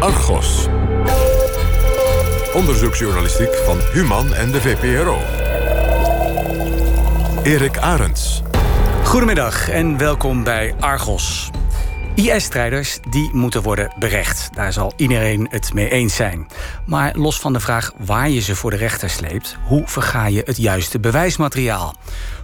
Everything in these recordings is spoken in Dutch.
Argos. Onderzoeksjournalistiek van Human en de VPRO. Erik Arends. Goedemiddag en welkom bij Argos. IS-strijders die moeten worden berecht. Daar zal iedereen het mee eens zijn. Maar los van de vraag waar je ze voor de rechter sleept, hoe verga je het juiste bewijsmateriaal?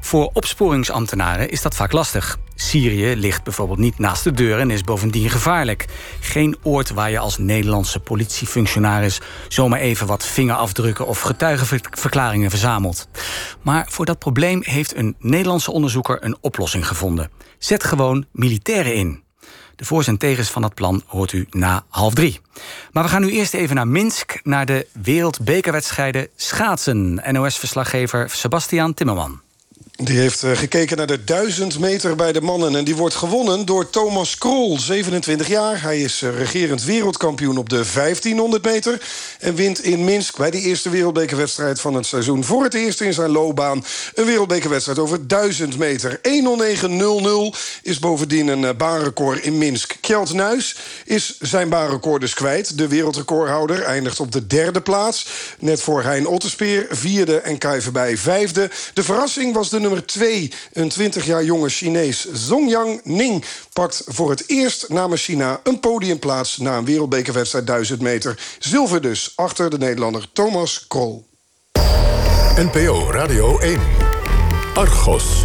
Voor opsporingsambtenaren is dat vaak lastig. Syrië ligt bijvoorbeeld niet naast de deur en is bovendien gevaarlijk. Geen oord waar je als Nederlandse politiefunctionaris zomaar even wat vingerafdrukken of getuigenverklaringen verzamelt. Maar voor dat probleem heeft een Nederlandse onderzoeker een oplossing gevonden. Zet gewoon militairen in. De voor's en tegens van dat plan hoort u na half drie. Maar we gaan nu eerst even naar Minsk, naar de wereldbekerwedstrijden schaatsen. NOS-verslaggever Sebastian Timmerman. Die heeft eh, gekeken naar de 1000 meter bij de mannen. En die wordt gewonnen door Thomas Krol, 27 jaar. Hij is eh, regerend wereldkampioen op de 1500 meter. En wint in Minsk bij de eerste wereldbekerwedstrijd van het seizoen... voor het eerst in zijn loopbaan een wereldbekerwedstrijd over 1000 meter. 1.09.00 is bovendien een eh, baanrecord in Minsk. Kjeld Nuis is zijn baanrecord dus kwijt. De wereldrecordhouder eindigt op de derde plaats. Net voor Hein Otterspeer, vierde en Kai vijfde. De verrassing was de nummer 2. Een 20 jaar jonge Chinees Zongyang Ning pakt voor het eerst namens China een podiumplaats na een wereldbekerwedstrijd 1000 meter. Zilver dus achter de Nederlander Thomas Krol. NPO Radio 1. Argos.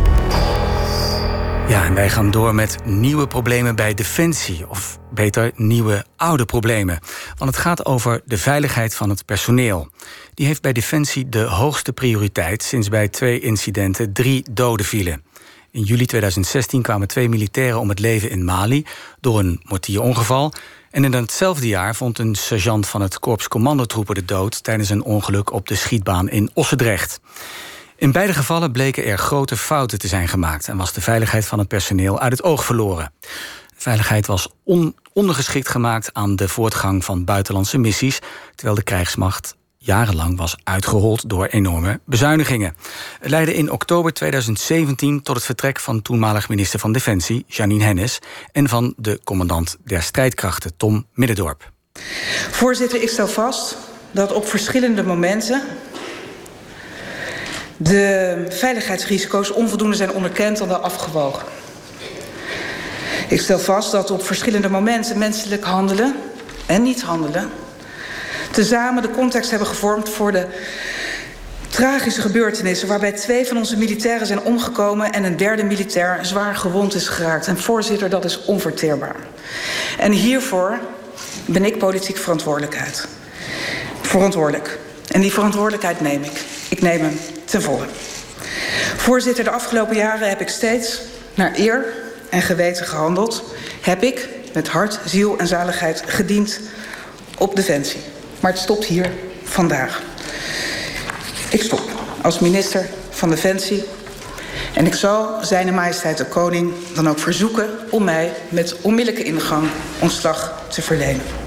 Ja, en wij gaan door met nieuwe problemen bij Defensie. Of beter, nieuwe oude problemen. Want het gaat over de veiligheid van het personeel. Die heeft bij Defensie de hoogste prioriteit... sinds bij twee incidenten drie doden vielen. In juli 2016 kwamen twee militairen om het leven in Mali... door een mortierongeval... En in hetzelfde jaar vond een sergeant van het korps commandotroepen de dood... tijdens een ongeluk op de schietbaan in Ossendrecht. In beide gevallen bleken er grote fouten te zijn gemaakt en was de veiligheid van het personeel uit het oog verloren. De veiligheid was ondergeschikt gemaakt aan de voortgang van buitenlandse missies, terwijl de krijgsmacht jarenlang was uitgehold door enorme bezuinigingen. Het leidde in oktober 2017 tot het vertrek van toenmalig minister van Defensie, Janine Hennis, en van de commandant der strijdkrachten, Tom Middendorp. Voorzitter, ik stel vast dat op verschillende momenten de veiligheidsrisico's onvoldoende zijn onderkend en afgewogen. Ik stel vast dat op verschillende momenten menselijk handelen en niet handelen tezamen de context hebben gevormd voor de tragische gebeurtenissen waarbij twee van onze militairen zijn omgekomen en een derde militair zwaar gewond is geraakt. En voorzitter, dat is onverteerbaar. En hiervoor ben ik politiek verantwoordelijkheid. Verantwoordelijk. En die verantwoordelijkheid neem ik. Ik neem hem ten volle. Voorzitter, de afgelopen jaren heb ik steeds naar eer en geweten gehandeld. Heb ik met hart, ziel en zaligheid gediend op Defensie. Maar het stopt hier vandaag. Ik stop als minister van Defensie. En ik zal zijn majesteit de koning dan ook verzoeken om mij met onmiddellijke ingang ontslag te verlenen.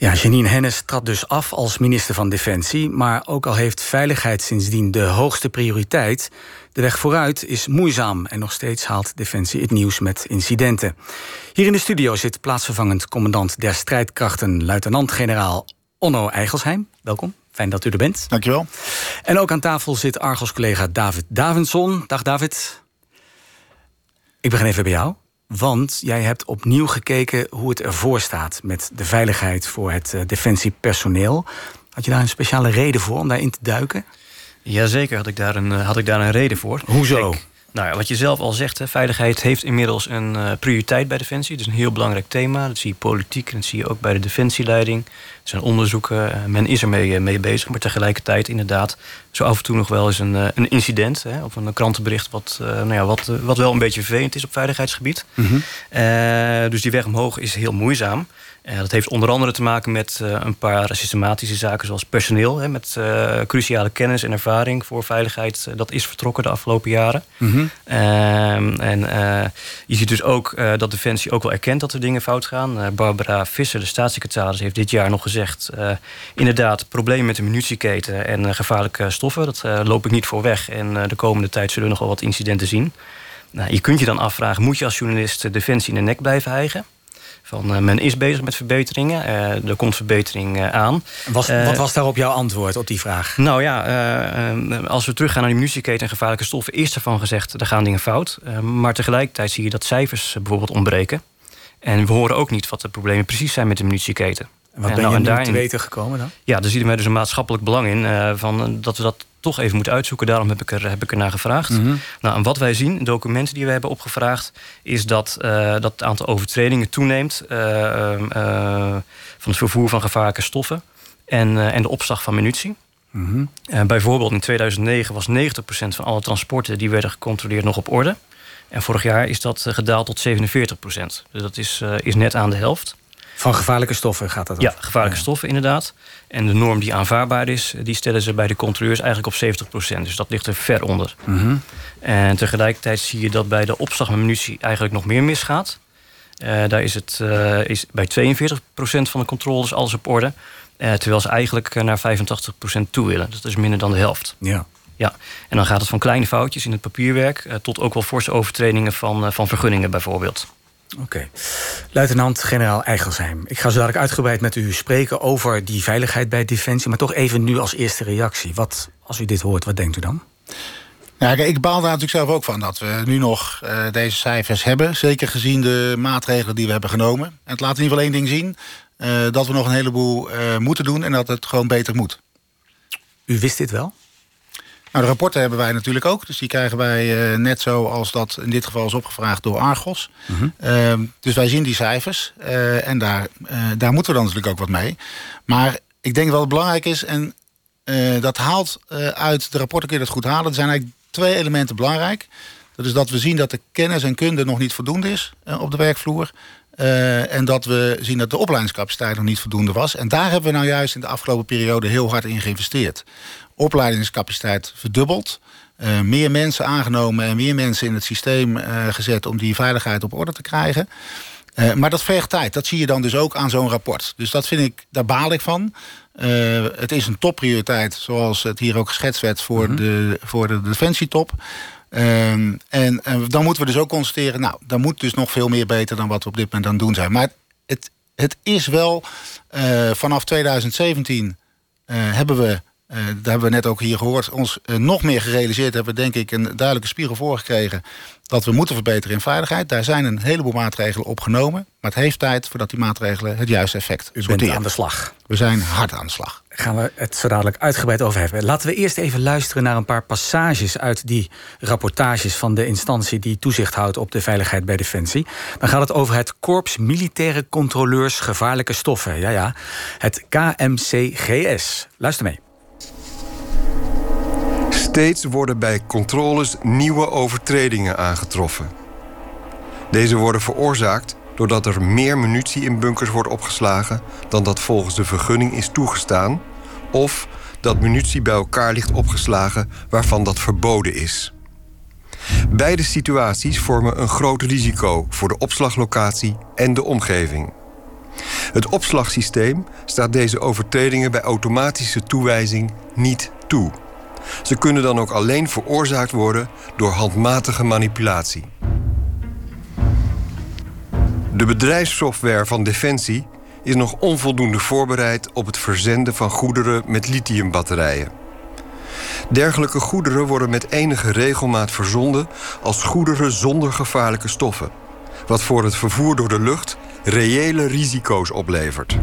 Ja, Janine Hennis trad dus af als minister van Defensie. Maar ook al heeft veiligheid sindsdien de hoogste prioriteit. De weg vooruit is moeizaam en nog steeds haalt Defensie het nieuws met incidenten. Hier in de studio zit plaatsvervangend commandant der strijdkrachten, luitenant-generaal Onno Eigelsheim. Welkom, fijn dat u er bent. Dankjewel. En ook aan tafel zit Argos-collega David Davidson. Dag David. Ik begin even bij jou. Want jij hebt opnieuw gekeken hoe het ervoor staat met de veiligheid voor het uh, defensiepersoneel. Had je daar een speciale reden voor om daarin te duiken? Jazeker had ik daar een, eh, had ik daar een reden voor. Hoezo? nou ja, wat je zelf al zegt, hè, veiligheid heeft inmiddels een uh, prioriteit bij Defensie. Het is een heel belangrijk thema. Dat zie je politiek en dat zie je ook bij de defensieleiding. Er zijn onderzoeken, men is ermee mee bezig. Maar tegelijkertijd inderdaad, zo af en toe nog wel eens een, een incident... Hè, of een krantenbericht wat, nou ja, wat, wat wel een beetje vervelend is op veiligheidsgebied. Mm dus die weg omhoog is heel moeizaam. Uh, dat heeft onder andere te maken met een paar systematische zaken zoals personeel. Hè, met cruciale kennis en ervaring voor veiligheid. dat is vertrokken de afgelopen jaren. Mm -hmm. en je ziet dus ook dat Defensie ook wel erkent dat er dingen fout gaan. Barbara Visser, de staatssecretaris, heeft dit jaar nog gezegd... inderdaad, problemen met de munitieketen en gevaarlijke stoffen. Dat loop ik niet voor weg. En de komende tijd zullen we nog wel wat incidenten zien. Nou, je kunt je dan afvragen, moet je als journalist Defensie in de nek blijven hijgen? Van, men is bezig met verbeteringen, er komt verbetering aan. Was, wat was daarop jouw antwoord op die vraag? Nou ja, als we teruggaan naar die munitieketen en gevaarlijke stoffen... is ervan gezegd, er gaan dingen fout. maar tegelijkertijd zie je dat cijfers bijvoorbeeld ontbreken. En we horen ook niet wat de problemen precies zijn met de munitieketen. En wat ben nou, je daarin, te weten gekomen dan? Ja, daar zien wij dus een maatschappelijk belang in... van, dat we dat toch even moeten uitzoeken. Daarom heb ik er, heb ik er naar gevraagd. Mhm. nou, en wat wij zien, documenten die we hebben opgevraagd... is dat, uh, dat het aantal overtredingen toeneemt... Uh, van het vervoer van gevaarlijke stoffen... en, en de opslag van munitie. Mm bijvoorbeeld in 2009 was 90% van alle transporten... die werden gecontroleerd nog op orde. En vorig jaar is dat gedaald tot 47%. Dus dat is, is net aan de helft. Van gevaarlijke stoffen gaat dat Ja, gevaarlijke stoffen inderdaad. En de norm die aanvaardbaar is, die stellen ze bij de controleurs eigenlijk op 70% Dus dat ligt er ver onder. Mhm. En tegelijkertijd zie je dat bij de opslag van munitie eigenlijk nog meer misgaat. Uh, daar is het uh, is bij 42% van de controles alles op orde. Uh, terwijl ze eigenlijk naar 85% toe willen. Dat is minder dan de helft. Ja. Ja, en dan gaat het van kleine foutjes in het papierwerk... tot ook wel forse overtredingen van, van vergunningen bijvoorbeeld. Oké. Luitenant-generaal Eigelsheim. Ik ga zo dadelijk uitgebreid met u spreken over die veiligheid bij Defensie. Maar toch even nu als eerste reactie. Wat, als u dit hoort, wat denkt u dan? Ja, ik baal daar natuurlijk zelf ook van dat we nu nog uh, deze cijfers hebben. Zeker gezien de maatregelen die we hebben genomen. En het laat in ieder geval één ding zien. Uh, dat we nog een heleboel uh, moeten doen en dat het gewoon beter moet. U wist dit wel? Nou, de rapporten hebben wij natuurlijk ook. Dus die krijgen wij uh, net zo als dat in dit geval is opgevraagd door Argos. Mm -hmm. dus wij zien die cijfers. Uh, en daar, daar moeten we dan natuurlijk ook wat mee. Maar ik denk wel het belangrijk is... en dat haalt uit de rapporten, kun je dat goed halen. Er zijn eigenlijk twee elementen belangrijk. Dat is dat we zien dat de kennis en kunde nog niet voldoende is op de werkvloer. Uh, en dat we zien dat de opleidingscapaciteit nog niet voldoende was. En daar hebben we nou juist in de afgelopen periode heel hard in geïnvesteerd opleidingscapaciteit verdubbeld. Uh, meer mensen aangenomen en meer mensen in het systeem uh, gezet om die veiligheid op orde te krijgen. Uh, maar dat vergt tijd. Dat zie je dan dus ook aan zo'n rapport. Dus dat vind ik, daar baal ik van. het is een topprioriteit, zoals het hier ook geschetst werd voor, mm -hmm. de, voor de defensietop. Ehm, en, en, dan moeten we dus ook constateren, nou, dan moet dus nog veel meer beter dan wat we op dit moment aan het doen zijn. Maar het, het is wel, vanaf 2017 hebben we uh, daar hebben we net ook hier gehoord. Ons uh, nog meer gerealiseerd hebben we denk ik een duidelijke spiegel voorgekregen. Dat we moeten verbeteren in veiligheid. Daar zijn een heleboel maatregelen op genomen. Maar het heeft tijd voordat die maatregelen het juiste effect U bent aan de slag. We zijn hard aan de slag. Gaan we het zo dadelijk uitgebreid over hebben. Laten we eerst even luisteren naar een paar passages uit die rapportages van de instantie die toezicht houdt op de veiligheid bij Defensie. Dan gaat het over het Korps Militaire Controleurs Gevaarlijke Stoffen. Ja, ja. Het KMCGS. Luister mee. Steeds worden bij controles nieuwe overtredingen aangetroffen. Deze worden veroorzaakt doordat er meer munitie in bunkers wordt opgeslagen dan dat volgens de vergunning is toegestaan, of dat munitie bij elkaar ligt opgeslagen waarvan dat verboden is. Beide situaties vormen een groot risico voor de opslaglocatie en de omgeving. Het opslagsysteem staat deze overtredingen bij automatische toewijzing niet toe. Ze kunnen dan ook alleen veroorzaakt worden door handmatige manipulatie. De bedrijfssoftware van Defensie is nog onvoldoende voorbereid op het verzenden van goederen met lithiumbatterijen. Dergelijke goederen worden met enige regelmaat verzonden als goederen zonder gevaarlijke stoffen, wat voor het vervoer door de lucht reële risico's oplevert.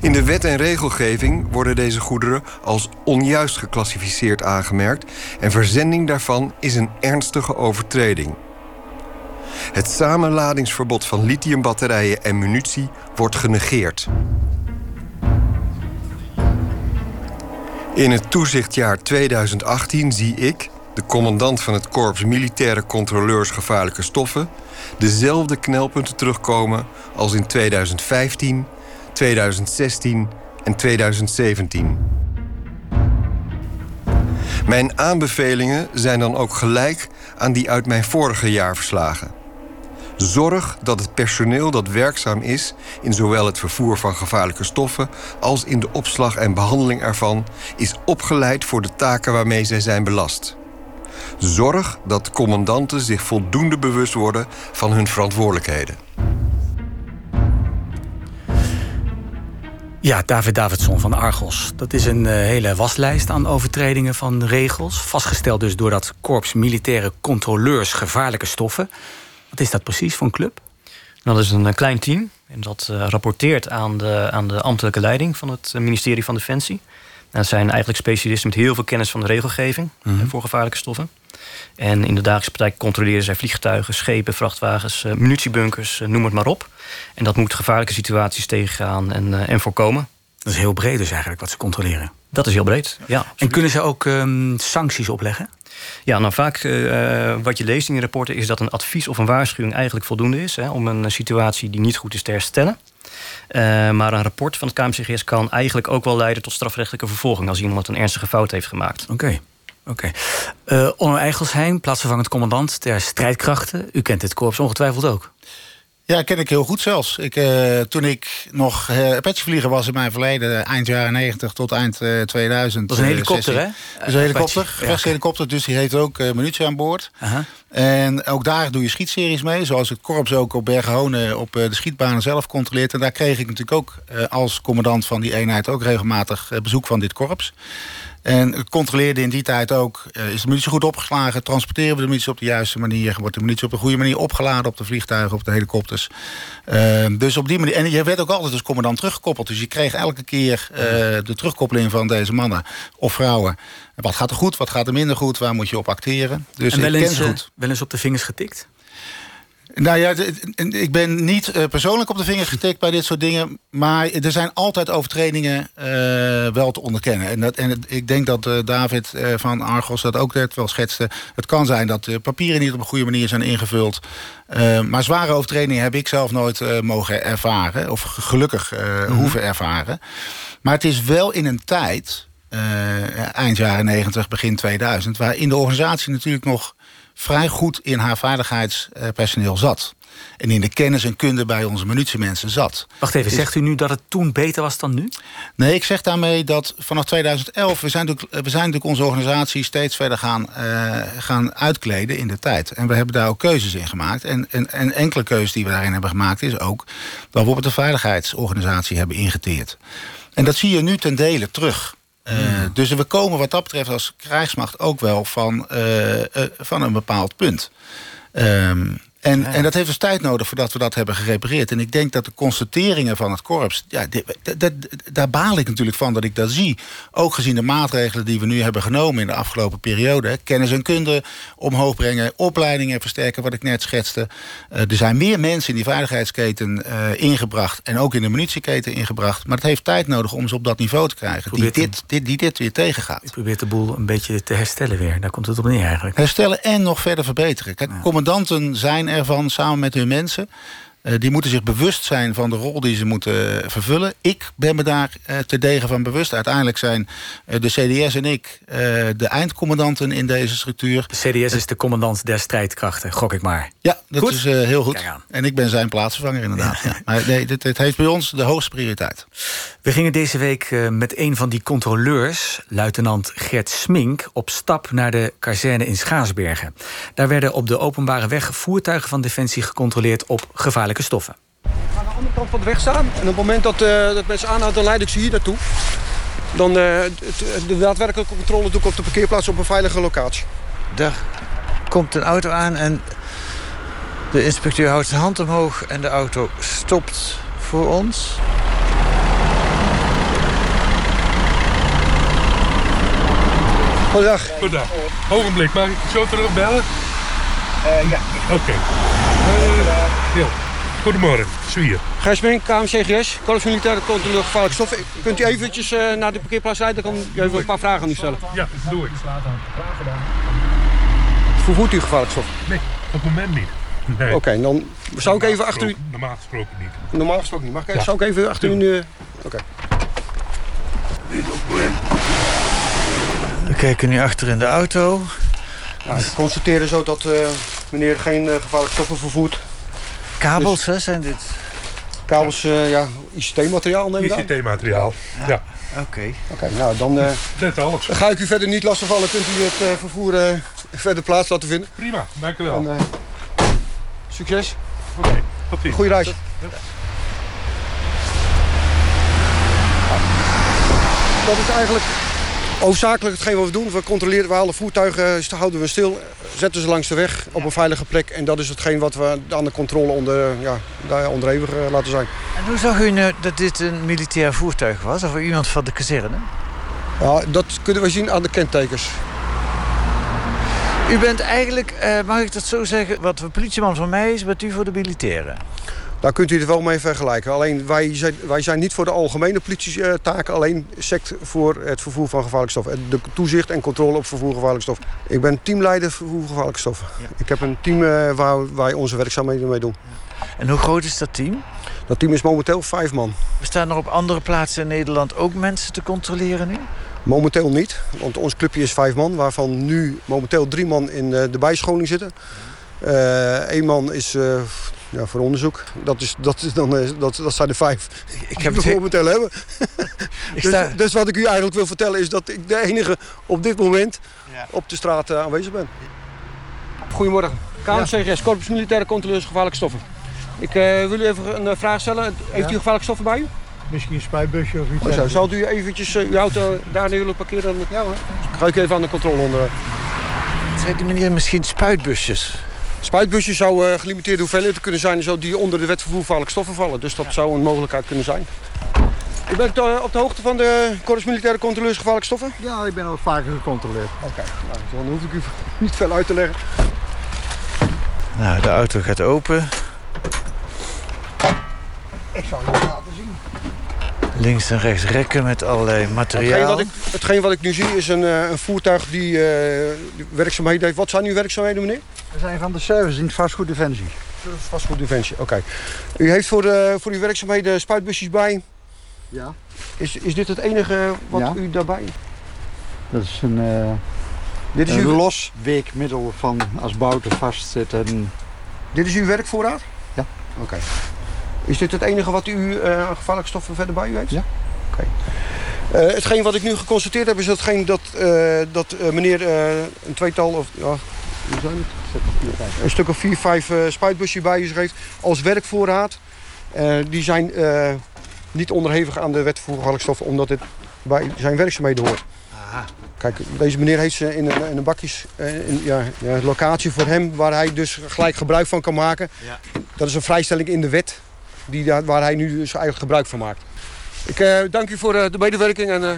In de wet en regelgeving worden deze goederen als onjuist geclassificeerd aangemerkt en verzending daarvan is een ernstige overtreding. Het samenladingsverbod van lithiumbatterijen en munitie wordt genegeerd. In het toezichtjaar 2018 zie ik, de commandant van het Korps Militaire Controleurs Gevaarlijke Stoffen, dezelfde knelpunten terugkomen als in 2015 2016 en 2017. Mijn aanbevelingen zijn dan ook gelijk aan die uit mijn vorige jaarverslagen. Zorg dat het personeel dat werkzaam is in zowel het vervoer van gevaarlijke stoffen als in de opslag en behandeling ervan is opgeleid voor de taken waarmee zij zijn belast. Zorg dat commandanten zich voldoende bewust worden van hun verantwoordelijkheden. Ja, David Davidson van Argos. Dat is een uh, hele waslijst aan overtredingen van regels. Vastgesteld dus door dat korps militaire controleurs gevaarlijke stoffen. Wat is dat precies voor een club? Nou, dat is een klein team. En dat uh, rapporteert aan de, aan de ambtelijke leiding van het ministerie van Defensie. Dat zijn eigenlijk specialisten met heel veel kennis van de regelgeving mm -hmm. voor gevaarlijke stoffen. En in de dagelijkse praktijk controleren zij vliegtuigen, schepen, vrachtwagens, uh, munitiebunkers, uh, noem het maar op. En dat moet gevaarlijke situaties tegengaan en, uh, en voorkomen. Dat is heel breed dus eigenlijk wat ze controleren. Dat is heel breed, ja. Absoluut. En kunnen ze ook um, sancties opleggen? Ja, nou vaak uh, wat je leest in rapporten is dat een advies of een waarschuwing eigenlijk voldoende is hè, om een situatie die niet goed is te herstellen. Uh, maar een rapport van het KMCGS kan eigenlijk ook wel leiden tot strafrechtelijke vervolging als iemand een ernstige fout heeft gemaakt. Oké. Okay. Oké. Okay. Uh, Onno Eigelsheim, plaatsvervangend commandant der strijdkrachten. U kent dit korps ongetwijfeld ook. Ja, ken ik heel goed zelfs. Ik, uh, toen ik nog uh, vlieger was in mijn verleden, eind jaren 90 tot eind uh, 2000. Dat is een helikopter, hè? Dat is een helikopter, gevechtshelikopter, dus die heeft ook munitie aan boord. -huh. En ook daar doe je schietseries mee, zoals het korps ook op Bergenhonen op de schietbanen zelf controleert. En daar kreeg ik natuurlijk ook als commandant van die eenheid ook regelmatig bezoek van dit korps. En controleerde in die tijd ook, uh, is de munitie goed opgeslagen? Transporteren we de munitie op de juiste manier? Wordt de munitie op de goede manier opgeladen op de vliegtuigen, op de helikopters? Uh, dus op die manier. En je werd ook altijd als commandant teruggekoppeld. Dus je kreeg elke keer uh, de terugkoppeling van deze mannen of vrouwen. Wat gaat er goed, wat gaat er minder goed? Waar moet je op acteren? Dus en wel eens, goed. wel eens op de vingers getikt? Nou ja, ik ben niet persoonlijk op de vinger getikt bij dit soort dingen. Maar er zijn altijd overtredingen uh, wel te onderkennen. En, dat, en ik denk dat uh, David van Argos dat ook net wel schetste. Het kan zijn dat de papieren niet op een goede manier zijn ingevuld. maar zware overtredingen heb ik zelf nooit mogen ervaren. Of gelukkig mm -hmm. hoeven ervaren. Maar het is wel in een tijd, eind jaren 90, begin 2000... waarin de organisatie natuurlijk nog vrij goed in haar veiligheidspersoneel zat. En in de kennis en kunde bij onze munitiemensen zat. Wacht even, zegt u nu dat het toen beter was dan nu? Nee, ik zeg daarmee dat vanaf 2011... we zijn natuurlijk, we zijn natuurlijk onze organisatie steeds verder gaan, uh, gaan uitkleden in de tijd. En we hebben daar ook keuzes in gemaakt. En, en, en enkele keuzes die we daarin hebben gemaakt... is ook dat we bijvoorbeeld de veiligheidsorganisatie hebben ingeteerd. En dat zie je nu ten dele terug. Uh, hmm. Dus we komen wat dat betreft als krijgsmacht ook wel van, uh, uh, van een bepaald punt. Um, en, ja. en dat heeft dus tijd nodig voordat we dat hebben gerepareerd. En ik denk dat de constateringen van het korps... Ja, daar baal ik natuurlijk van dat ik dat zie. Ook gezien de maatregelen die we nu hebben genomen in de afgelopen periode. Kennis en kunde omhoog brengen. Opleidingen versterken, wat ik net schetste. Uh, er zijn meer mensen in die veiligheidsketen uh, ingebracht. En ook in de munitieketen ingebracht. Maar het heeft tijd nodig om ze op dat niveau te krijgen. Die dit, dit, die dit weer tegengaat. Je probeert de boel een beetje te herstellen weer. Daar komt het op neer eigenlijk. Herstellen en nog verder verbeteren. Kijk, ja. commandanten zijn ervan samen met hun mensen. Uh, die moeten zich bewust zijn van de rol die ze moeten uh, vervullen. Ik ben me daar uh, te degen van bewust. Uiteindelijk zijn de CDS en ik de eindcommandanten in deze structuur. De CDS is de commandant der strijdkrachten, gok ik maar. Ja, dat goed? is heel goed. En ik ben zijn plaatsvervanger inderdaad. Ja. Ja. Maar nee, dit, dit, heeft bij ons de hoogste prioriteit. We gingen deze week met een van die controleurs, luitenant Gert Smink... op stap naar de kazerne in Schaarsbergen. Daar werden op de openbare weg voertuigen van Defensie gecontroleerd op gevaarlijke stoffen. Ik ga aan de andere kant van de weg staan. En op het moment dat, uh, dat mensen aanhouden, dan leid ik ze hier naartoe. Dan uh, de daadwerkelijke controle doe ik op de parkeerplaats op een veilige locatie. Daar komt een auto aan en de inspecteur houdt zijn hand omhoog... en de auto stopt voor ons. Goedendag. Goedendag. Ogenblik, mag ik zo terug bellen? Uh, ja. Oké. Okay. Uh, Goedemorgen, Zwier. Gijs Mink, KMCGS, Korps Militaire Controle Gevaarlijke Stoffen. Kunt u eventjes uh, naar de parkeerplaats rijden? Dan kan ik even een paar vragen aan u stellen. Ja, doe ik. Vervoert u gevaarlijke stoffen? Nee, op het moment niet. Nee. Oké, okay, dan zou ik even achter u... Normaal gesproken niet. Normaal gesproken niet. Mag ik, ja. Zou ik even achter u... Uh... Oké. Okay. We kijken nu achter in de auto. Nou, ik constateer zo dat uh, meneer geen uh, gevaarlijke stoffen vervoert. Kabels, dus, hè, zijn dit? Kabels, uh, ja, ICT-materiaal neem ik aan? ICT-materiaal, ja. ja. Oké. Okay. Oké, okay, nou dan... Uh, Net alles. Dan ga ik u verder niet lastigvallen. Kunt u het uh, vervoer uh, verder plaats laten vinden? Prima, dank u wel. En, succes. Oké, okay, tot ziens. Goeie reis. Ja. dat is eigenlijk hoofdzakelijk hetgeen wat we doen. We controleren, we halen voertuigen, houden we stil, zetten ze langs de weg op een veilige plek. En dat is hetgeen wat we aan de controle onder, ja, onderhevig eh, laten zijn. En hoe zag u nu dat dit een militair voertuig was? Of iemand van de kazerne? Ja, dat kunnen we zien aan de kentekens. U bent eigenlijk, eh, mag ik dat zo zeggen... wat een politieman van mij is, bent u voor de militairen. Daar kunt u het wel mee vergelijken. Alleen wij zijn, wij zijn niet voor de algemene politietaken, alleen sect voor het vervoer van gevaarlijke stoffen. De toezicht en controle op vervoer gevaarlijke stoffen. Ik ben teamleider vervoer gevaarlijke stoffen. Ik heb een team eh, waar wij onze werkzaamheden mee doen. En hoe groot is dat team? Dat team is momenteel vijf man. Bestaan er op andere plaatsen in Nederland ook mensen te controleren nu? Momenteel niet, want ons clubje is vijf man, waarvan nu momenteel drie man in eh, de bijscholing zitten. Eén man is eh, ja, voor onderzoek. Dat, is, dat, is dan, eh, dat, dat zijn er vijf Ik heb die we het momenteel hebben. Ik dus, sta- dus wat ik u eigenlijk wil vertellen is dat ik de enige op dit moment op de straat eh, aanwezig ben. Goedemorgen. KMCGS, Corpus Militaire Controleurs Gevaarlijke Stoffen. Ik eh, wil u even een vraag stellen. Heeft u gevaarlijke stoffen bij u? Misschien een spuitbusje of iets. Oh, zo. Zal u eventjes uw auto daar neer willen parkeren? Ja hoor. Ga ik even aan de controle onder. Die meneer misschien spuitbusjes? Spuitbusjes zou eh, gelimiteerde hoeveelheden kunnen zijn... zo die onder de wet vervoer gevaarlijke stoffen vallen. Dus dat zou een mogelijkheid kunnen zijn. U bent eh, op de hoogte van de Corpus Militaire Controleurs Gevaarlijke Stoffen? Ja, ik ben al vaker gecontroleerd. Oké, nou, dan hoef ik u niet veel uit te leggen. Nou, de auto gaat open. Ik zal je laten zien. Links en rechts rekken met allerlei Hetgeen materiaal. wat, ik, hetgeen wat ik nu zie is een, eh, een voertuig die eh, die werkzaamheden heeft. Wat zijn uw werkzaamheden, meneer? We zijn van de service in het vastgoed Defensie. Vastgoed Defensie, oké. U heeft voor, de, voor uw werkzaamheden spuitbusjes bij. Ja. Is, is dit het enige wat Ja. u daarbij... Dat is een, eh Dit is, een uw, los weekmiddel van als bouten vastzit. En, dit is uw werkvoorraad? Ja. Oké. Is dit het enige wat u eh, aan gevaarlijke stoffen verder bij u heeft? Ja. Oké. Eh, hetgeen wat ik nu geconstateerd heb is hetgeen dat, eh, dat meneer een tweetal of ja, hoe zijn het? een stuk of vier, vijf spuitbusjes bij zich heeft als werkvoorraad. Die zijn niet onderhevig aan de wet voor gevaarlijke stoffen omdat dit bij zijn werkzaamheden hoort. Kijk, deze meneer heeft ze in een, in een bakjes, in, ja, ja, locatie voor hem waar hij dus gelijk gebruik van kan maken. Ja. Dat is een vrijstelling in de wet die waar hij nu dus eigenlijk gebruik van maakt. Ik eh, dank u voor eh, de medewerking en eh,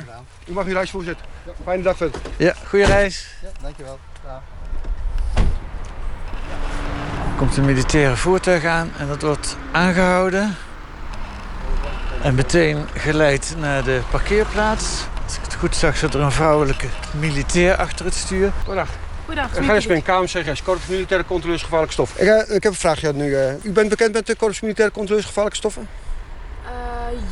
u mag uw reis voorzetten. Fijne dag verder. Ja, goede reis. ja, dankjewel. Ja. komt een militaire voertuig aan en dat wordt aangehouden. En meteen geleid naar de parkeerplaats. Als ik het goed zag, zat er een vrouwelijke militair achter het stuur. Goedendag. Goedendag. Uh, Gijs ben KMCGS, Korps Militaire Controleurs Gevaarlijke Stoffen. Ik, ik heb een vraagje nu. eh. u bent bekend met de Korps Militaire Controleurs Gevaarlijke Stoffen? Eh,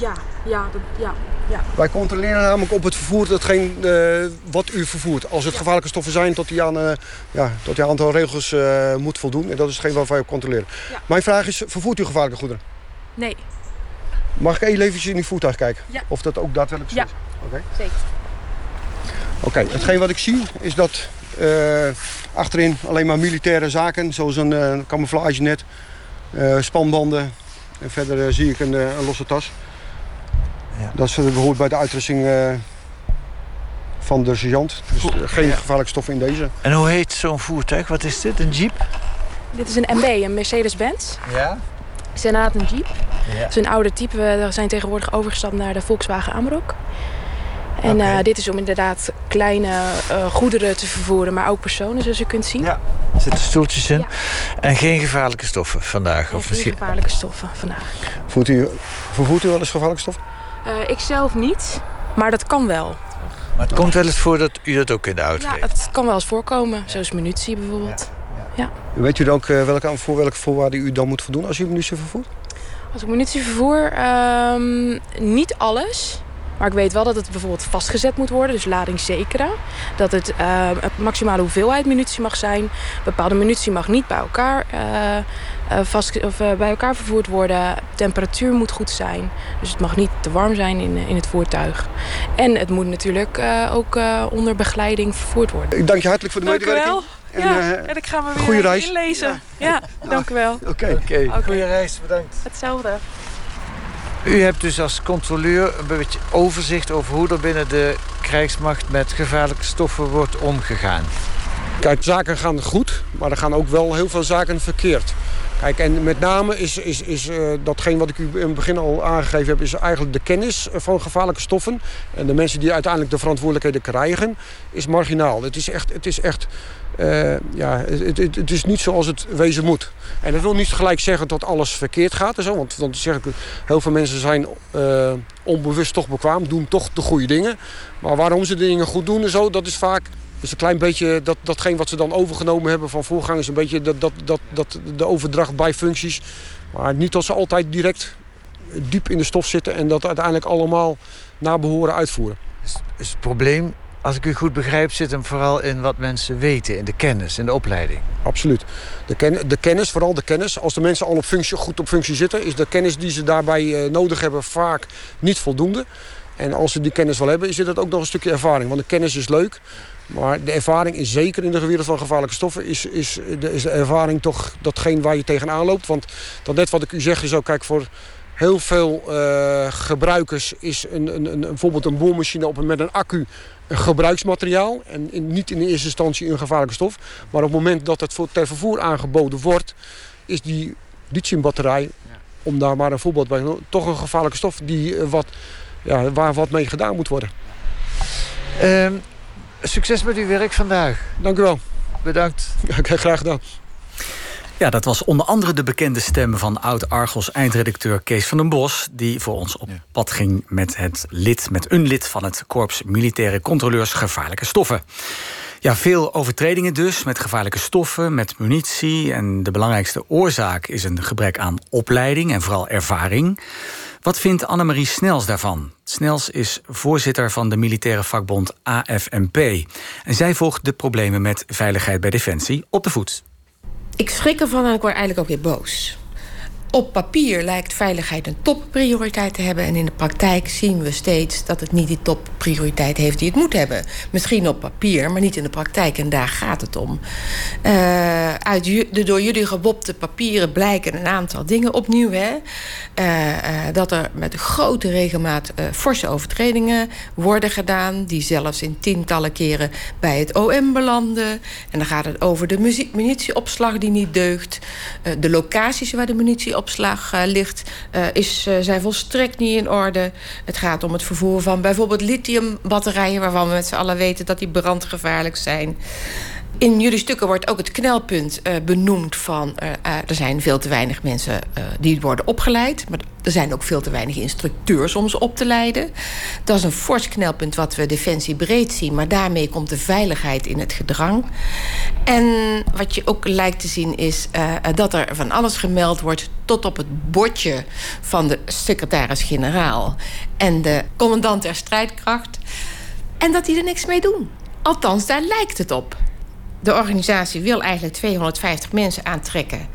ja, ja, dat, ja, ja. Wij controleren namelijk op het vervoer datgene eh, wat u vervoert. Als het gevaarlijke stoffen zijn, tot die aan, eh, ja, tot die aantal regels eh, moet voldoen. En dat is hetgeen waar wij op controleren. Ja. Mijn vraag is, vervoert u gevaarlijke goederen? Nee, Mag ik even eventjes in uw voertuig kijken? Ja. Of dat ook daadwerkelijk zo Ja. is? Oké. zeker. Oké, hetgeen wat ik zie is dat achterin alleen maar militaire zaken, zoals een eh camouflagenet, eh, spanbanden. En verder eh, zie ik een, eh, een losse tas. Ja. Dat is, eh, behoort bij de uitrusting eh, van de sergeant. Dus eh, geen gevaarlijke stoffen in deze. En hoe heet zo'n voertuig? Wat is dit? Een jeep? Dit is een MB, een Mercedes-Benz. Ja. Het is inderdaad een Jeep. Ja. Het is een oude type. We zijn tegenwoordig overgestapt naar de Volkswagen Amarok. En eh, dit is om inderdaad kleine eh, goederen te vervoeren, maar ook personen, zoals u kunt zien. Ja. Er zitten stoeltjes in. Ja. En geen gevaarlijke stoffen vandaag? Of geen misschien... gevaarlijke stoffen vandaag. Voert u, vervoert u wel eens gevaarlijke stoffen? Eh, ik zelf niet, maar dat kan wel. Maar het komt wel eens voor dat u dat ook in de auto Ja, het kan wel eens voorkomen, zoals munitie bijvoorbeeld. Weet u dan ook welke, voor welke voorwaarden u dan moet voldoen als u munitie vervoert? Als ik munitie vervoer, ehm, niet alles. Maar ik weet wel dat het bijvoorbeeld vastgezet moet worden, dus lading zekeren. Dat het ehm, een maximale hoeveelheid munitie mag zijn. Bepaalde munitie mag niet bij elkaar, eh, eh, vast, of, eh, bij elkaar vervoerd worden. Temperatuur moet goed zijn. Dus het mag niet te warm zijn in, in het voertuig. En het moet natuurlijk eh, ook eh, onder begeleiding vervoerd worden. Ik dank je hartelijk voor de Dank u medewerking. wel. En, ja, eh, en ik ga me weer goede reis. inlezen. Ja, dank u wel. Oké. Oké, Oké. goede reis. Bedankt. Hetzelfde. U hebt dus als controleur een beetje overzicht over hoe er binnen de krijgsmacht met gevaarlijke stoffen wordt omgegaan. Kijk, zaken gaan goed, maar er gaan ook wel heel veel zaken verkeerd. Kijk, en met name is, is, is datgene wat ik u in het begin al aangegeven heb... is eigenlijk de kennis van gevaarlijke stoffen. En de mensen die uiteindelijk de verantwoordelijkheden krijgen, is marginaal. Het is echt... Het is echt uh, ja, het, het, is niet zoals het wezen moet. En dat wil niet gelijk zeggen dat alles verkeerd gaat. En zo, want dan zeg ik, heel veel mensen zijn onbewust toch bekwaam, doen toch de goede dingen. Maar waarom ze de dingen goed doen en zo, dat is vaak dus een klein beetje dat, datgene wat ze dan overgenomen hebben van voorgangers. Een beetje dat, dat, dat, dat de overdracht bij functies. Maar niet dat ze altijd direct diep in de stof zitten en dat uiteindelijk allemaal naar behoren uitvoeren. Is, is het probleem, als ik u goed begrijp, zit hem vooral in wat mensen weten, in de kennis, in de opleiding. Absoluut. De, ken, de kennis, vooral de kennis. Als de mensen al op functie, goed op functie zitten, is de kennis die ze daarbij uh, nodig hebben vaak niet voldoende. En als ze die kennis wel hebben, is het ook nog een stukje ervaring. Want de kennis is leuk, maar de ervaring is zeker in de wereld van gevaarlijke stoffen... is, is, de, is de ervaring toch datgene waar je tegenaan loopt. Want dat net wat ik u zeg is ook, kijk, voor heel veel uh, gebruikers... is een, een, een, bijvoorbeeld een boormachine op, met een accu een gebruiksmateriaal. En in, niet in de eerste instantie een gevaarlijke stof. Maar op het moment dat het voor, ter vervoer aangeboden wordt... is die lithiumbatterij, om daar maar een voorbeeld bij te noemen... toch een gevaarlijke stof die, uh, wat, ja, waar wat mee gedaan moet worden. Um... Succes met uw werk vandaag. Dank u wel. Bedankt. Ja, graag gedaan. Ja, dat was onder andere de bekende stem van oud-Argos-eindredacteur Kees van den Bos... die voor ons op pad ging met, het lid, met een lid van het Korps Militaire Controleurs Gevaarlijke Stoffen. Ja, veel overtredingen dus met gevaarlijke stoffen, met munitie. En de belangrijkste oorzaak is een gebrek aan opleiding en vooral ervaring. Wat vindt Annemarie Snels daarvan? Snels is voorzitter van de militaire vakbond AFNP. En zij volgt de problemen met veiligheid bij Defensie op de voet. Ik schrik ervan en ik word eigenlijk ook weer boos. Op papier lijkt veiligheid een topprioriteit te hebben. En in de praktijk zien we steeds dat het niet die topprioriteit heeft die het moet hebben. Misschien op papier, maar niet in de praktijk. En daar gaat het om. Uh, uit de door jullie gewopte papieren blijken een aantal dingen opnieuw. Hè? Uh, uh, dat er met grote regelmaat forse overtredingen worden gedaan. Die zelfs in tientallen keren bij het OM belanden. En dan gaat het over de munitieopslag die niet deugt. de locaties waar de munitie opslag uh, ligt, uh, is, uh, zijn volstrekt niet in orde. Het gaat om het vervoer van bijvoorbeeld lithiumbatterijen... waarvan we met z'n allen weten dat die brandgevaarlijk zijn. In jullie stukken wordt ook het knelpunt uh, benoemd van... Uh, uh, er zijn veel te weinig mensen die worden opgeleid. Maar er zijn ook veel te weinig instructeurs om ze op te leiden. Dat is een fors knelpunt wat we defensie breed zien. Maar daarmee komt de veiligheid in het gedrang. En wat je ook lijkt te zien is dat er van alles gemeld wordt... tot op het bordje van de secretaris-generaal... en de commandant der strijdkracht. En dat die er niks mee doen. Althans, daar lijkt het op. De organisatie wil eigenlijk 250 mensen aantrekken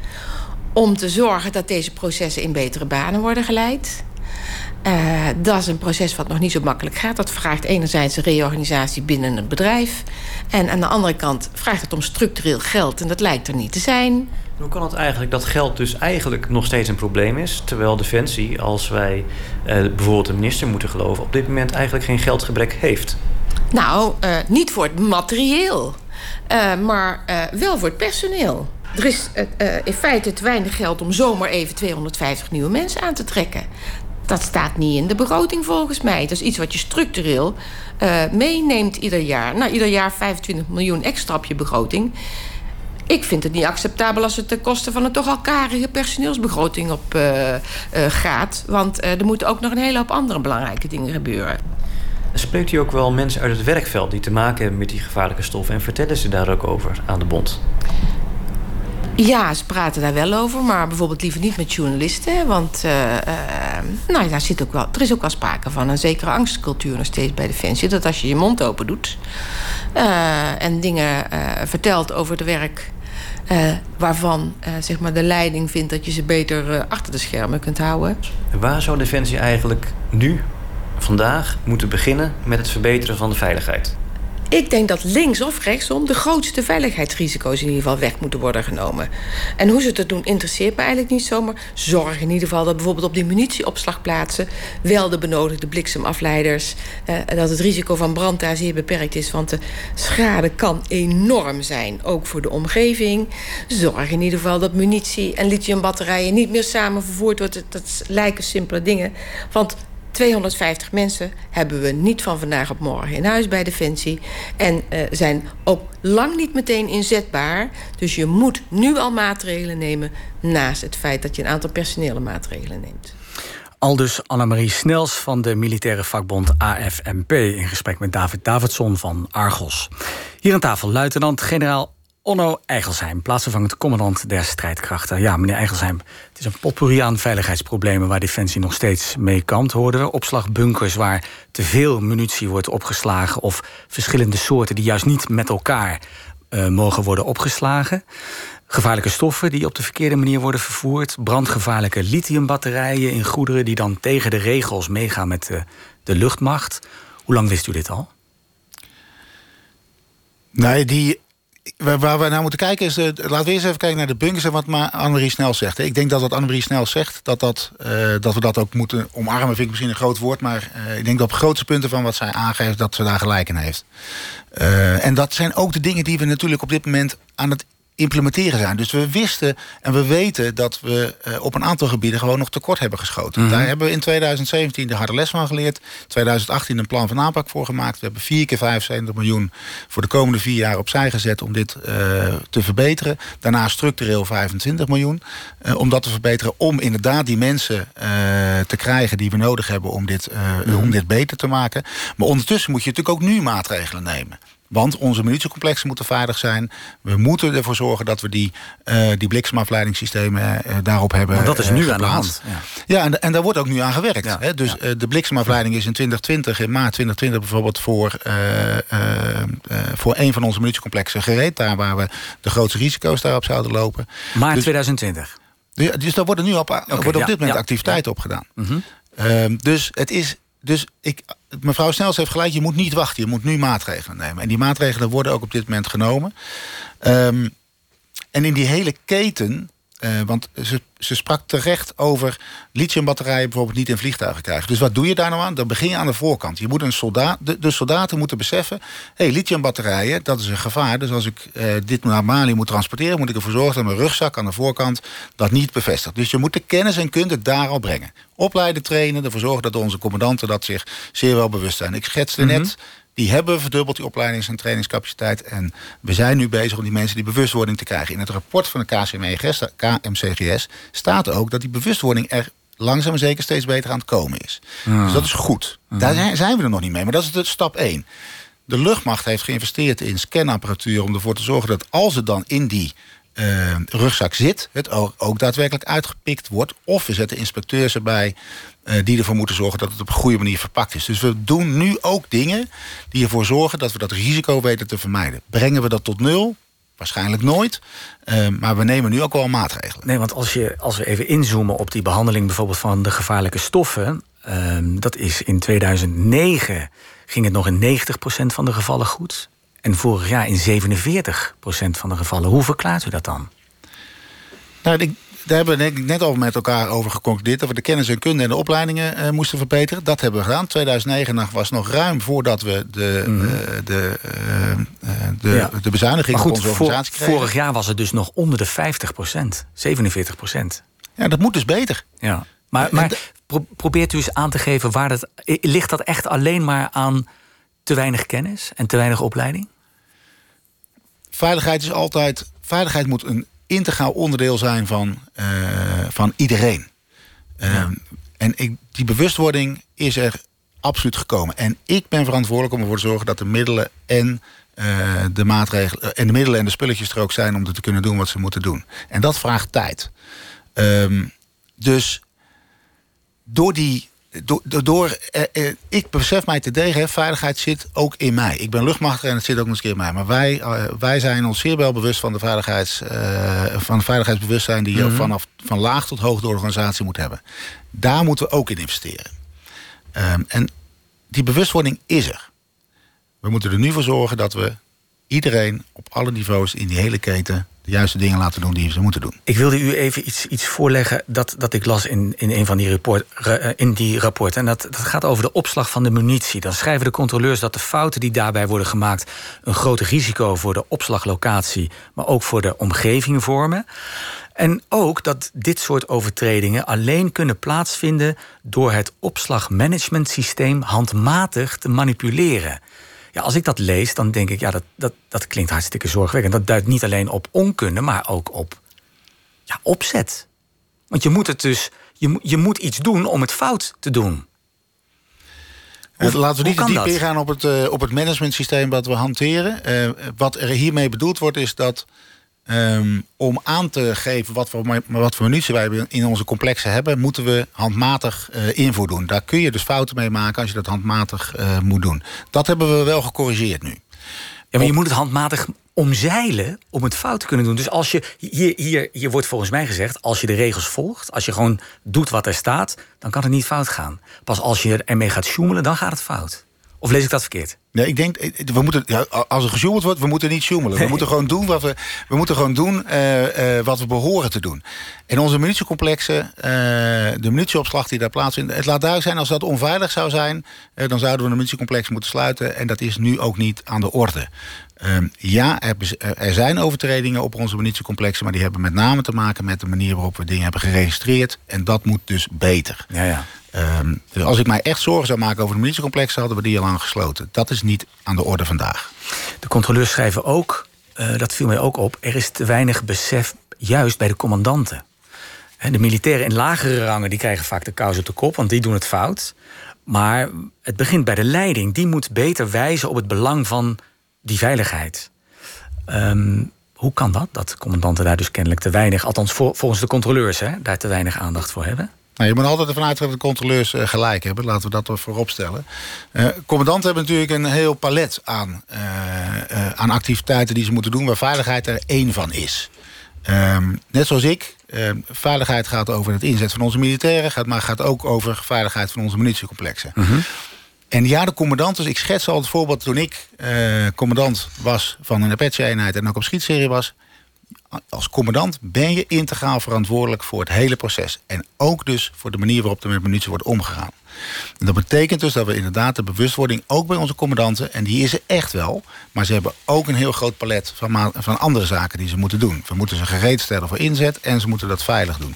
om te zorgen dat deze processen in betere banen worden geleid. Uh, dat is een proces wat nog niet zo makkelijk gaat. Dat vraagt enerzijds een reorganisatie binnen het bedrijf. En aan de andere kant vraagt het om structureel geld. En dat lijkt er niet te zijn. Hoe kan het eigenlijk dat geld dus eigenlijk nog steeds een probleem is... terwijl Defensie, als wij uh, bijvoorbeeld de minister moeten geloven... op dit moment eigenlijk geen geldgebrek heeft? Nou, uh, niet voor het materieel. Uh, maar uh, wel voor het personeel. Er is uh, in feite te weinig geld om zomaar even 250 nieuwe mensen aan te trekken. Dat staat niet in de begroting volgens mij. Dat is iets wat je structureel meeneemt ieder jaar. Nou, ieder jaar 25 miljoen extra op je begroting. Ik vind het niet acceptabel als het ten koste van een toch al karige personeelsbegroting op gaat. Want er moeten ook nog een hele hoop andere belangrijke dingen gebeuren. Spreekt u ook wel mensen uit het werkveld die te maken hebben met die gevaarlijke stoffen en vertellen ze daar ook over aan de bond? Ja, ze praten daar wel over, maar bijvoorbeeld liever niet met journalisten. Want uh, uh, nou, daar zit ook wel, er is ook wel sprake van een zekere angstcultuur nog steeds bij Defensie. Dat als je je mond open doet uh, en dingen vertelt over het werk. waarvan zeg maar de leiding vindt dat je ze beter achter de schermen kunt houden. Waar zou Defensie eigenlijk nu vandaag moeten beginnen met het verbeteren van de veiligheid? Ik denk dat links of rechtsom de grootste veiligheidsrisico's in ieder geval weg moeten worden genomen. En hoe ze dat doen interesseert me eigenlijk niet zo. Maar zorg in ieder geval dat bijvoorbeeld op die munitieopslagplaatsen wel de benodigde bliksemafleiders. Eh, dat het risico van brand daar zeer beperkt is. Want de schade kan enorm zijn, ook voor de omgeving. Zorg in ieder geval dat munitie en lithiumbatterijen niet meer samen vervoerd worden. Dat lijken simpele dingen. Want 250 mensen hebben we niet van vandaag op morgen in huis bij Defensie. En uh, zijn ook lang niet meteen inzetbaar. Dus je moet nu al maatregelen nemen... naast het feit dat je een aantal personele maatregelen neemt. Aldus Annemarie Snels van de militaire vakbond AFMP... in gesprek met David Davidson van Argos. Hier aan tafel luitenant-generaal Onno Eigelsheim, plaatsvervangend commandant der strijdkrachten. Ja, meneer Eigelsheim, het is een potpourri aan veiligheidsproblemen... waar Defensie nog steeds mee kampt, hoorden we. Opslagbunkers waar te veel munitie wordt opgeslagen... of verschillende soorten die juist niet met elkaar uh, mogen worden opgeslagen. Gevaarlijke stoffen die op de verkeerde manier worden vervoerd. Brandgevaarlijke lithiumbatterijen in goederen... die dan tegen de regels meegaan met de, de luchtmacht. Hoe lang wist u dit al? Nee, die waar, we naar moeten kijken is... Uh, laten we eerst even kijken naar de bunkers en wat Annemarie Snel zegt. Ik denk dat wat Annemarie Snel zegt, dat, dat, uh, dat we dat ook moeten omarmen... vind ik misschien een groot woord, maar uh, ik denk dat op grootste punten van wat zij aangeeft... dat ze daar gelijk in heeft. en dat zijn ook de dingen die we natuurlijk op dit moment aan het implementeren zijn. Dus we wisten en we weten dat we uh, op een aantal gebieden gewoon nog tekort hebben geschoten. Mhm. Daar hebben we in 2017 de harde les van geleerd. 2018 een plan van aanpak voor gemaakt. We hebben vier keer 75 miljoen voor de komende vier jaar opzij gezet om dit uh, te verbeteren. Daarna structureel 25 miljoen uh, om dat te verbeteren. Om inderdaad die mensen te krijgen die we nodig hebben om dit, Mhm. om dit beter te maken. Maar ondertussen moet je natuurlijk ook nu maatregelen nemen. Want onze munitiecomplexen moeten veilig zijn. We moeten ervoor zorgen dat we die, uh, die bliksemafleidingssystemen uh, daarop hebben dat is uh, nu aan de hand. Ja, ja en, en, daar wordt ook nu aan gewerkt. Ja, hè? Dus de bliksemafleiding is in 2020, in maart 2020 bijvoorbeeld... voor, voor een van onze munitiecomplexen gereed. Daar waar we de grootste risico's daarop zouden lopen. Maart dus, 2020? Ja, dus daar worden nu op, okay, worden op dit moment activiteiten op gedaan. Mm -hmm. dus het is... Dus ik, mevrouw Snels heeft gelijk, je moet niet wachten. Je moet nu maatregelen nemen. En die maatregelen worden ook op dit moment genomen. Um, en in die hele keten... Uh, want ze, ze, sprak terecht over lithiumbatterijen bijvoorbeeld niet in vliegtuigen krijgen. Dus wat doe je daar nou aan? Dan begin je aan de voorkant. Je moet een soldaat, de, de soldaten moeten beseffen... hé, hey, lithiumbatterijen, dat is een gevaar. Dus als ik uh, dit naar Mali moet transporteren... moet ik ervoor zorgen dat mijn rugzak aan de voorkant dat niet bevestigt. Dus je moet de kennis en kunde daar al brengen. Opleiden, trainen, ervoor zorgen dat onze commandanten... dat zich zeer wel bewust zijn. Ik schetste mm -hmm. net... Die hebben verdubbeld die opleidings- en trainingscapaciteit. En we zijn nu bezig om die mensen die bewustwording te krijgen. In het rapport van de KMCGS staat ook dat die bewustwording er langzaam maar zeker steeds beter aan het komen is. Ja. Dus dat is goed. Ja. Daar zijn we er nog niet mee. Maar dat is de stap 1. De luchtmacht heeft geïnvesteerd in scanapparatuur... om ervoor te zorgen dat als het dan in die uh, rugzak zit... het ook, daadwerkelijk uitgepikt wordt. Of we zetten inspecteurs erbij uh, die ervoor moeten zorgen... dat het op een goede manier verpakt is. Dus we doen nu ook dingen die ervoor zorgen... dat we dat risico weten te vermijden. Brengen we dat tot nul? Waarschijnlijk nooit. Uh, maar we nemen nu ook wel maatregelen. Nee, want als, je, als we even inzoomen op die behandeling... bijvoorbeeld van de gevaarlijke stoffen... dat is in 2009 ging het nog in 90% van de gevallen goed... En vorig jaar in 47% van de gevallen. Hoe verklaart u dat dan? Nou, ik, daar hebben we net al met elkaar over geconcludeerd... dat we de kennis en kunde en de opleidingen uh, moesten verbeteren. Dat hebben we gedaan. 2009 was nog ruim voordat we de, mm. uh, de, uh, de, ja. de bezuiniging maar goed, op onze organisatie Vorig jaar was het dus nog onder de 50% 47% Ja, dat moet dus beter. Ja. Maar, maar pro probeert u eens aan te geven... Waar dat, ligt dat echt alleen maar aan te weinig kennis en te weinig opleiding? Veiligheid is altijd. Veiligheid moet een integraal onderdeel zijn van, uh, van iedereen. Uh, ja. En ik, die bewustwording is er absoluut gekomen. En ik ben verantwoordelijk om ervoor te zorgen dat de middelen en uh, de maatregelen en de middelen en de spulletjes er ook zijn om te kunnen doen wat ze moeten doen. En dat vraagt tijd. Um, dus door die door, door eh, eh, ik besef mij te degen, veiligheid zit ook in mij. Ik ben luchtmachtiger en het zit ook nog eens keer in mij. Maar wij, uh, wij zijn ons zeer wel bewust van de veiligheids, van het veiligheidsbewustzijn die je mm -hmm. vanaf van laag tot hoog door de organisatie moet hebben. Daar moeten we ook in investeren. Um, en die bewustwording is er. We moeten er nu voor zorgen dat we iedereen op alle niveaus in die hele keten de juiste dingen laten doen die ze moeten doen. Ik wilde u even iets, iets voorleggen dat, dat ik las in, in een van die, report, ra- in die rapporten. En dat, dat gaat over de opslag van de munitie. Dan schrijven de controleurs dat de fouten die daarbij worden gemaakt... een groot risico voor de opslaglocatie, maar ook voor de omgeving vormen. En ook dat dit soort overtredingen alleen kunnen plaatsvinden... door het opslagmanagementsysteem handmatig te manipuleren. Ja, als ik dat lees, dan denk ik, ja, dat, dat, dat klinkt hartstikke zorgwekkend. Dat duidt niet alleen op onkunde, maar ook op ja, opzet. Want je moet het dus, je, moet- je moet iets doen om het fout te doen. Laten we niet te diep dat? ingaan op het, eh, op het managementsysteem wat we hanteren. Eh, wat er hiermee bedoeld wordt is dat ehm, om aan te geven wat voor, wat voor munitie wij in onze complexen hebben, moeten we handmatig eh, invoer doen. Daar kun je dus fouten mee maken als je dat handmatig eh, moet doen. Dat hebben we wel gecorrigeerd nu. Ja, maar je moet het handmatig omzeilen om het fout te kunnen doen. Dus als je, hier, hier, hier wordt volgens mij gezegd, als je de regels volgt, als je gewoon doet wat er staat, dan kan het niet fout gaan. Pas als je ermee gaat sjoemelen, dan gaat het fout. Of lees ik dat verkeerd? Nee, ik denk, eh, we moeten, ja, als er gesjoemeld wordt, we moeten niet sjoemelen. We moeten gewoon doen wat we, we, moeten gewoon doen, eh, eh, wat we behoren te doen. En onze munitiecomplexen, de munitieopslag die daar plaatsvindt... het laat duidelijk zijn, als dat onveilig zou zijn... dan zouden we een munitiecomplex moeten sluiten. En dat is nu ook niet aan de orde. Ehm, ja, er, bes- er zijn overtredingen op onze munitiecomplexen... maar die hebben met name te maken met de manier waarop we dingen hebben geregistreerd. En dat moet dus beter. Ja, ja. Ehm, dus als ik mij echt zorgen zou maken over de munitiecomplexen... hadden we die al lang gesloten. Dat is niet aan de orde vandaag. De controleurs schrijven ook, eh, dat viel mij ook op, er is te weinig besef juist bij de commandanten. De militairen in lagere rangen die krijgen vaak de kous op de kop, want die doen het fout. Maar het begint bij de leiding. Die moet beter wijzen op het belang van die veiligheid. Ehm, hoe kan dat? Dat commandanten daar dus kennelijk te weinig, althans vol- volgens de controleurs, hè, daar te weinig aandacht voor hebben. Nou, je moet altijd ervan uitgaan dat de controleurs eh, gelijk hebben. Laten we dat er voorop stellen. Eh, commandanten hebben natuurlijk een heel palet aan, eh, aan activiteiten die ze moeten doen... waar veiligheid er één van is. Ehm, net zoals ik, eh, veiligheid gaat over het inzet van onze militairen... Gaat, maar gaat ook over veiligheid van onze munitiecomplexen. En ja, de commandanten, ik schets al het voorbeeld toen ik eh, commandant was van een Apache-eenheid en ook op schietserie was. Als commandant ben je integraal verantwoordelijk voor het hele proces. En ook dus voor de manier waarop er met munitie wordt omgegaan. En dat betekent dus dat we inderdaad de bewustwording ook bij onze commandanten, en die is er echt wel, maar ze hebben ook een heel groot palet van, van andere zaken die ze moeten doen. We moeten ze gereed stellen voor inzet en ze moeten dat veilig doen.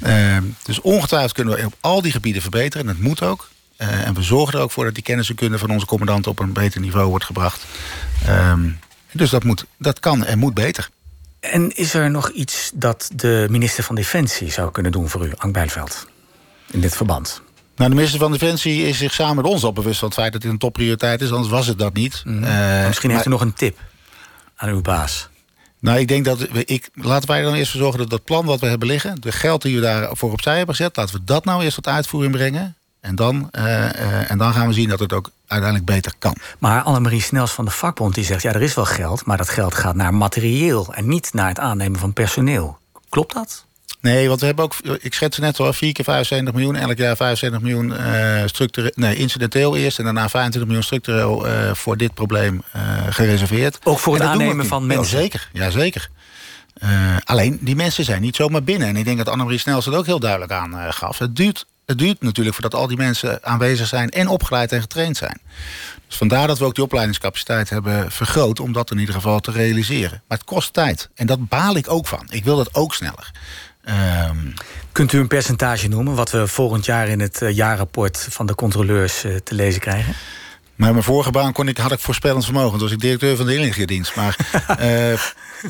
Ehm, dus ongetwijfeld kunnen we op al die gebieden verbeteren. En dat moet ook. Eh, en we zorgen er ook voor dat die kennis en kunde van onze commandanten op een beter niveau wordt gebracht. Ehm, dus dat, moet, dat kan en moet beter. En is er nog iets dat de minister van Defensie zou kunnen doen voor u, Ank Bijlveld, in dit verband? Nou, de minister van Defensie is zich samen met ons al bewust van het feit dat dit een topprioriteit is, anders was het dat niet. Eh, Maar misschien heeft u nog een tip aan uw baas. Nou, ik denk dat we, ik, laten wij er dan eerst voor zorgen dat dat plan wat we hebben liggen, de geld die we daarvoor opzij hebben gezet, laten we dat nou eerst tot uitvoering brengen. En dan, eh, eh, en dan gaan we zien dat het ook uiteindelijk beter kan. Maar Annemarie Snels van de vakbond die zegt... ja, er is wel geld, maar dat geld gaat naar materieel... en niet naar het aannemen van personeel. Klopt dat? Nee, want we hebben ook, ik schetste net al, 4 keer 75 miljoen, elk jaar 75 miljoen eh structureel, nee, incidenteel eerst en daarna 25 miljoen structureel voor dit probleem gereserveerd. Ook voor het aannemen van mensen? Ja, zeker, ja, zeker. Alleen, die mensen zijn niet zomaar binnen. En ik denk dat Annemarie Snels het ook heel duidelijk aan eh, gaf. Het duurt, het duurt natuurlijk voordat al die mensen aanwezig zijn... en opgeleid en getraind zijn. Dus vandaar dat we ook die opleidingscapaciteit hebben vergroot... om dat in ieder geval te realiseren. Maar het kost tijd. En dat baal ik ook van. Ik wil dat ook sneller. Ehm, Kunt u een percentage noemen... wat we volgend jaar in het eh, jaarrapport van de controleurs eh, te lezen krijgen? Maar mijn vorige baan kon ik, had ik voorspellend vermogen. Toen was ik directeur van de inlichtingendienst. Maar eh,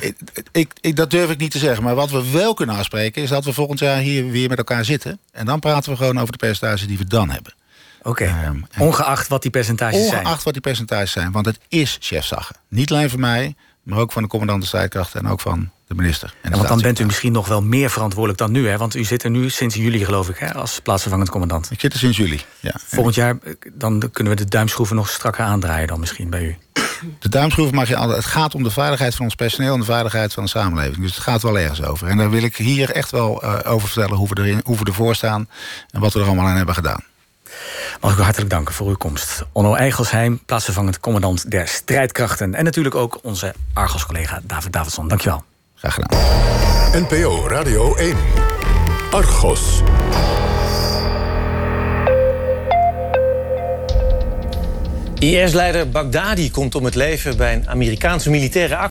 ik, ik, ik, dat durf ik niet te zeggen. Maar wat we wel kunnen afspreken... is dat we volgend jaar hier weer met elkaar zitten. En dan praten we gewoon over de percentages die we dan hebben. Oké, Ehm, ongeacht wat die percentages zijn. Ongeacht wat die percentages zijn. Want het is chefzaggen. Niet alleen van mij, maar ook van de commandant de strijdkrachten... en ook van de minister. En Ja, want dan bent u misschien nog wel meer verantwoordelijk dan nu. Hè? Want u zit er nu sinds juli, geloof ik, hè, als plaatsvervangend commandant. Ik zit er sinds juli, ja. Volgend jaar eh, dan kunnen we de duimschroeven nog strakker aandraaien dan misschien bij u. De duimschroeven mag je altijd. Het gaat om de veiligheid van ons personeel en de veiligheid van de samenleving. Dus het gaat wel ergens over. En daar wil ik hier echt wel eh, over vertellen hoe we, erin, hoe we ervoor staan en wat we er allemaal aan hebben gedaan. Mag ik u hartelijk danken voor uw komst. Onno Eigelsheim, plaatsvervangend commandant der strijdkrachten. En natuurlijk ook onze Argos-collega David Davidson. Dankjewel. Graag gedaan. NPO Radio 1. Argos. IS-leider Baghdadi komt om het leven bij een Amerikaanse militaire actie.